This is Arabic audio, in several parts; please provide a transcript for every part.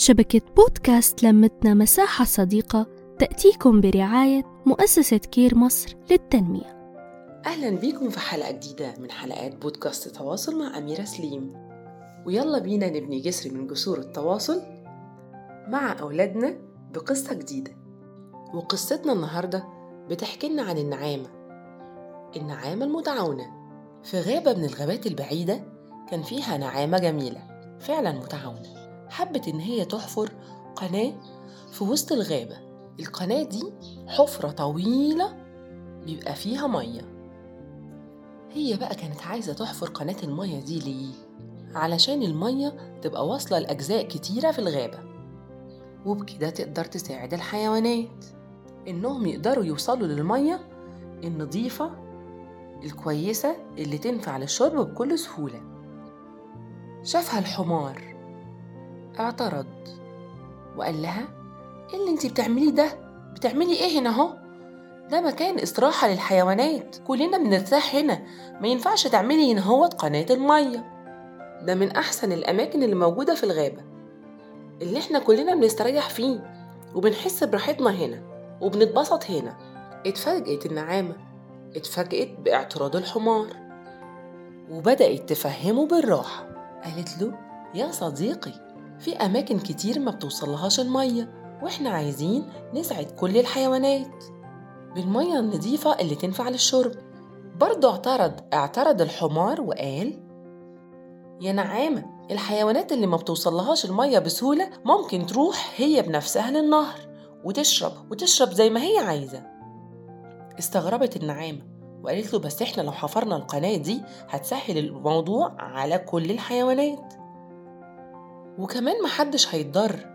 شبكة بودكاست لمتنا مساحة صديقة تأتيكم برعاية مؤسسة كير مصر للتنمية. أهلا بيكم في حلقة جديدة من حلقات بودكاست تواصل مع أميرة سليم. ويلا بينا نبني جسر من جسور التواصل مع أولادنا بقصة جديدة. وقصتنا النهاردة بتحكي لنا عن النعامة. النعامة المتعاونة في غابة من الغابات البعيدة كان فيها نعامة جميلة. فعلا متعاونة. حبت إن هي تحفر قناة في وسط الغابة. القناة دي حفرة طويلة بيبقى فيها مية. هي بقى كانت عايزة تحفر قناة المية دي ليه؟ علشان المية تبقى واصلة لأجزاء كتيرة في الغابة. وبكده تقدر تساعد الحيوانات. إنهم يقدروا يوصلوا للمية النظيفة الكويسة اللي تنفع للشرب بكل سهولة. شافها الحمار. اعترض. وقال لها إيه اللي انت بتعمليه ده؟ بتعملي إيه هنا أهو؟ ده مكان استراحة للحيوانات كلنا بنرتاح هنا ما ينفعش تعملي هنا هو قناة المية. ده من أحسن الأماكن اللي موجودة في الغابة. اللي إحنا كلنا بنستريح فيه وبنحس براحتنا هنا وبنتبسط هنا. اتفاجئت النعامة اتفاجئت باعتراض الحمار وبدأت تفهمه بالراحة. قالت له يا صديقي في أماكن كتير ما بتوصلهاش المية وإحنا عايزين نسعد كل الحيوانات. بالمية النظيفة اللي تنفع للشرب. برضه اعترض اعترض الحمار وقال يا نعامة الحيوانات اللي ما بتوصلهاش المية بسهولة ممكن تروح هي بنفسها للنهر وتشرب وتشرب زي ما هي عايزة. استغربت النعامة وقالت له بس إحنا لو حفرنا القناة دي هتسهل الموضوع على كل الحيوانات. وكمان محدش هيتضر.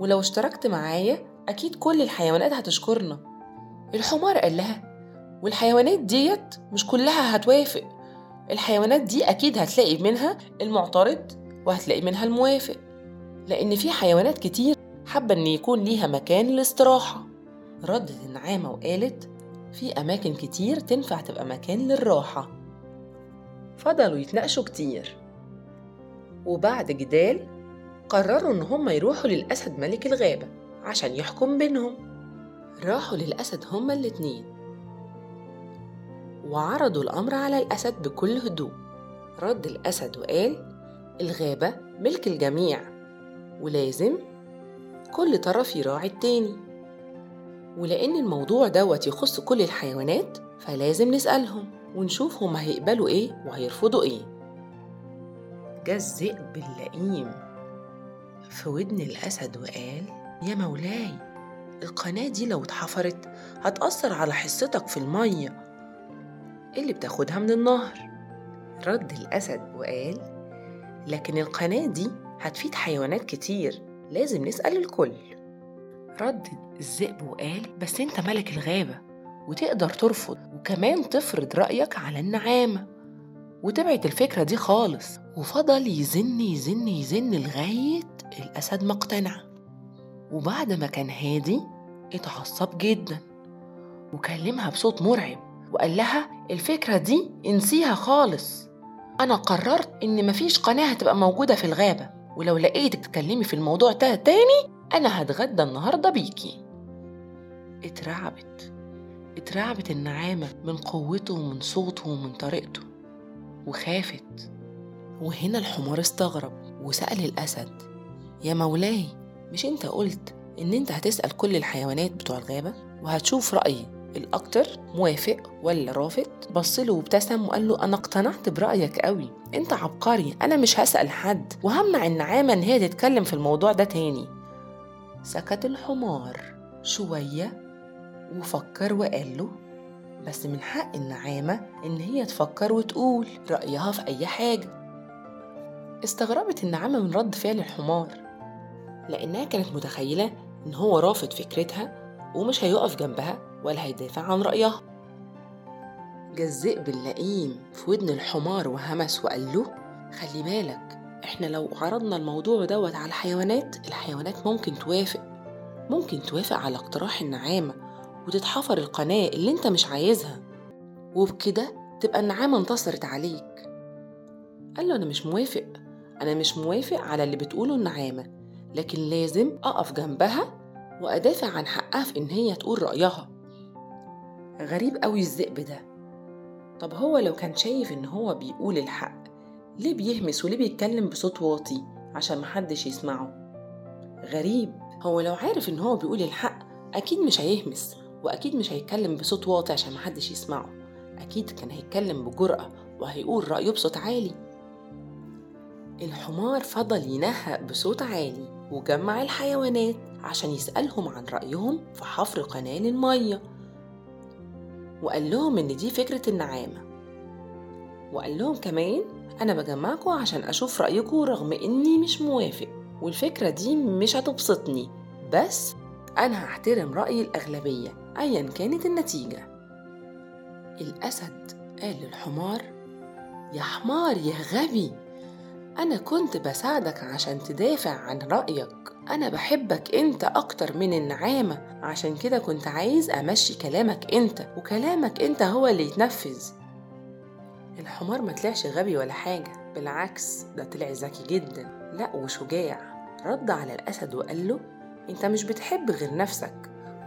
ولو اشتركت معايا أكيد كل الحيوانات هتشكرنا. الحمار قال لها والحيوانات ديت مش كلها هتوافق. الحيوانات دي أكيد هتلاقي منها المعترض وهتلاقي منها الموافق. لأن في حيوانات كتير حابة إن يكون ليها مكان للاستراحة. ردت النعامة وقالت في أماكن كتير تنفع تبقى مكان للراحة. فضلوا يتناقشوا كتير. وبعد جدال قرروا إن هم يروحوا للأسد ملك الغابة عشان يحكم بينهم. راحوا للأسد هما الاتنين. وعرضوا الأمر على الأسد بكل هدوء. رد الأسد وقال الغابة ملك الجميع ولازم كل طرف يراعي التاني. ولأن الموضوع دوت يخص كل الحيوانات فلازم نسألهم ونشوف هما هيقبلوا إيه وهيرفضوا إيه. جه الذئب اللئيم في ودن الأسد وقال يا مولاي القناة دي لو اتحفرت هتأثر على حصتك في المية اللي بتاخدها من النهر. رد الأسد وقال لكن القناة دي هتفيد حيوانات كتير لازم نسأل الكل. رد الذئب وقال بس أنت ملك الغابة وتقدر ترفض وكمان تفرض رأيك على النعامة. وتبعت الفكرة دي خالص. وفضل يزن يزن يزن لغاية الأسد ما اقتنع. وبعد ما كان هادي اتعصب جدا. وكلمها بصوت مرعب. وقال لها الفكرة دي انسيها خالص. أنا قررت إن مفيش قناة هتبقى موجودة في الغابة. ولو لقيتك تتكلمي في الموضوع ده تاني أنا هتغدى النهاردة بيكي. اترعبت. اترعبت النعامة من قوته ومن صوته ومن طريقته. وخافت. وهنا الحمار استغرب وسأل الأسد يا مولاي مش أنت قلت إن أنت هتسأل كل الحيوانات بتوع الغابة؟ وهتشوف رأي الأكتر موافق ولا رافض؟ بصله وابتسم وقال له أنا اقتنعت برأيك قوي أنت عبقري أنا مش هسأل حد وهمنع النعامة إن هي تتكلم في الموضوع ده تاني. سكت الحمار شوية وفكر وقال له بس من حق النعامة إن هي تفكر وتقول رأيها في أي حاجة. استغربت النعامة من رد فعل الحمار لأنها كانت متخيلة إن هو رافض فكرتها ومش هيقف جنبها ولا هيدافع عن رأيها. الذئب اللئيم في ودن الحمار وهمس وقال له خلي بالك إحنا لو عرضنا الموضوع دوت على الحيوانات الحيوانات ممكن توافق ممكن توافق على اقتراح النعامة وتتحفر القناة اللي انت مش عايزها وبكده تبقى النعامة انتصرت عليك. قال له أنا مش موافق أنا مش موافق على اللي بتقوله النعامة لكن لازم أقف جنبها وأدافع عن حقها في إن هي تقول رأيها. غريب قوي الذئب ده. طب هو لو كان شايف إن هو بيقول الحق ليه بيهمس وليه بيتكلم بصوت واطي عشان محدش يسمعه؟ غريب. هو لو عارف إن هو بيقول الحق أكيد مش هيهمس. وأكيد مش هيتكلم بصوت واطي عشان محدش يسمعه. أكيد كان هيتكلم بجرأة وهيقول رأيه بصوت عالي. الحمار فضل ينهق بصوت عالي وجمع الحيوانات عشان يسألهم عن رأيهم في حفر قناة للمية. وقال لهم إن دي فكرة النعامة. وقال لهم كمان أنا بجمعكم عشان أشوف رأيكم رغم إني مش موافق. والفكرة دي مش هتبسطني بس أنا هحترم رأي الأغلبية. أيا كانت النتيجة. الأسد قال للحمار يا حمار يا غبي أنا كنت بساعدك عشان تدافع عن رأيك. أنا بحبك أنت أكتر من النعامة. عشان كده كنت عايز أمشي كلامك أنت وكلامك أنت هو اللي يتنفذ. الحمار ما طلعش غبي ولا حاجة بالعكس ده طلع ذكي جدا. لا وشجاع. رد على الأسد وقال له أنت مش بتحب غير نفسك.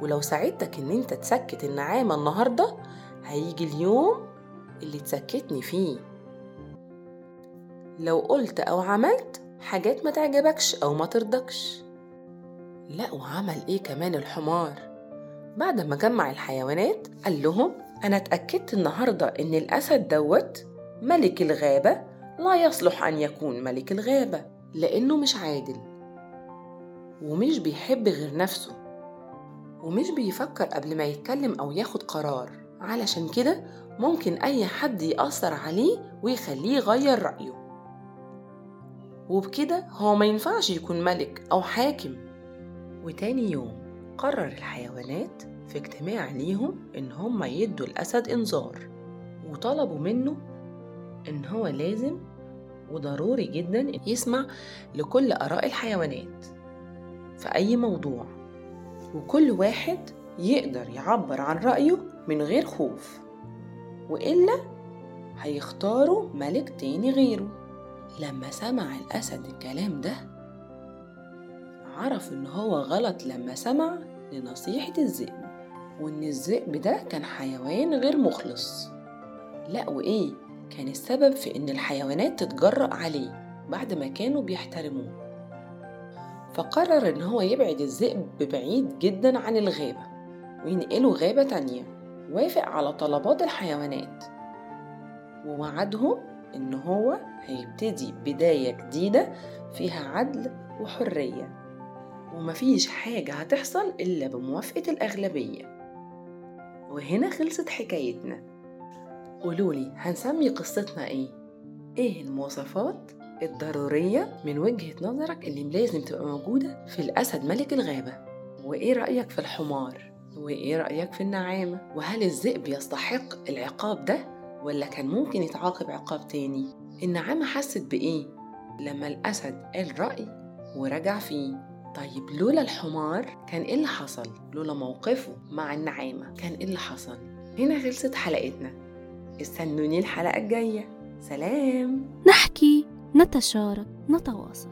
ولو ساعدتك إن أنت تسكت النعامة النهاردة هيجي اليوم اللي تسكتني فيه. لو قلت أو عملت حاجات ما تعجبكش أو ما ترضكش. لا وعمل إيه كمان الحمار؟ بعد ما جمع الحيوانات قال لهم أنا اتأكدت النهاردة إن الأسد دوت ملك الغابة لا يصلح أن يكون ملك الغابة لأنه مش عادل. ومش بيحب غير نفسه. ومش بيفكر قبل ما يتكلم أو ياخد قرار. علشان كده ممكن أي حد يأثر عليه ويخليه يغير رأيه. وبكده هو ما ينفعش يكون ملك أو حاكم. وتاني يوم قرر الحيوانات في اجتماع ليهم إن هم يدوا الأسد إنذار. وطلبوا منه إن هو لازم وضروري جدا يسمع لكل آراء الحيوانات في أي موضوع. وكل واحد يقدر يعبر عن رأيه من غير خوف وإلا هيختاروا ملك تاني غيره. لما سمع الأسد الكلام ده عرف إن هو غلط لما سمع لنصيحة الذئب وإن الذئب ده كان حيوان غير مخلص. لا وإيه كان السبب في إن الحيوانات تتجرأ عليه بعد ما كانوا بيحترموه؟ فقرر إن هو يبعد الذئب بعيد جدا عن الغابة وينقله غابة تانية وافق على طلبات الحيوانات. ووعدهم إن هو هيبتدي بداية جديدة فيها عدل وحرية. ومفيش حاجة هتحصل إلا بموافقة الأغلبية. وهنا خلصت حكايتنا. قولولي هنسمي قصتنا إيه؟ إيه المواصفات؟ الضرورية من وجهة نظرك اللي لازم تبقى موجودة في الأسد ملك الغابة؟ وإيه رأيك في الحمار؟ وإيه رأيك في النعامة؟ وهل الذئب يستحق العقاب ده؟ ولا كان ممكن يتعاقب عقاب تاني؟ النعامة حست بإيه؟ لما الأسد قال رأي ورجع فيه طيب لولا الحمار كان إيه اللي حصل؟ لولا موقفه مع النعامة كان إيه اللي حصل؟ هنا خلصت حلقتنا استنوني الحلقة الجاية سلام نحكي نتشارك نتواصل.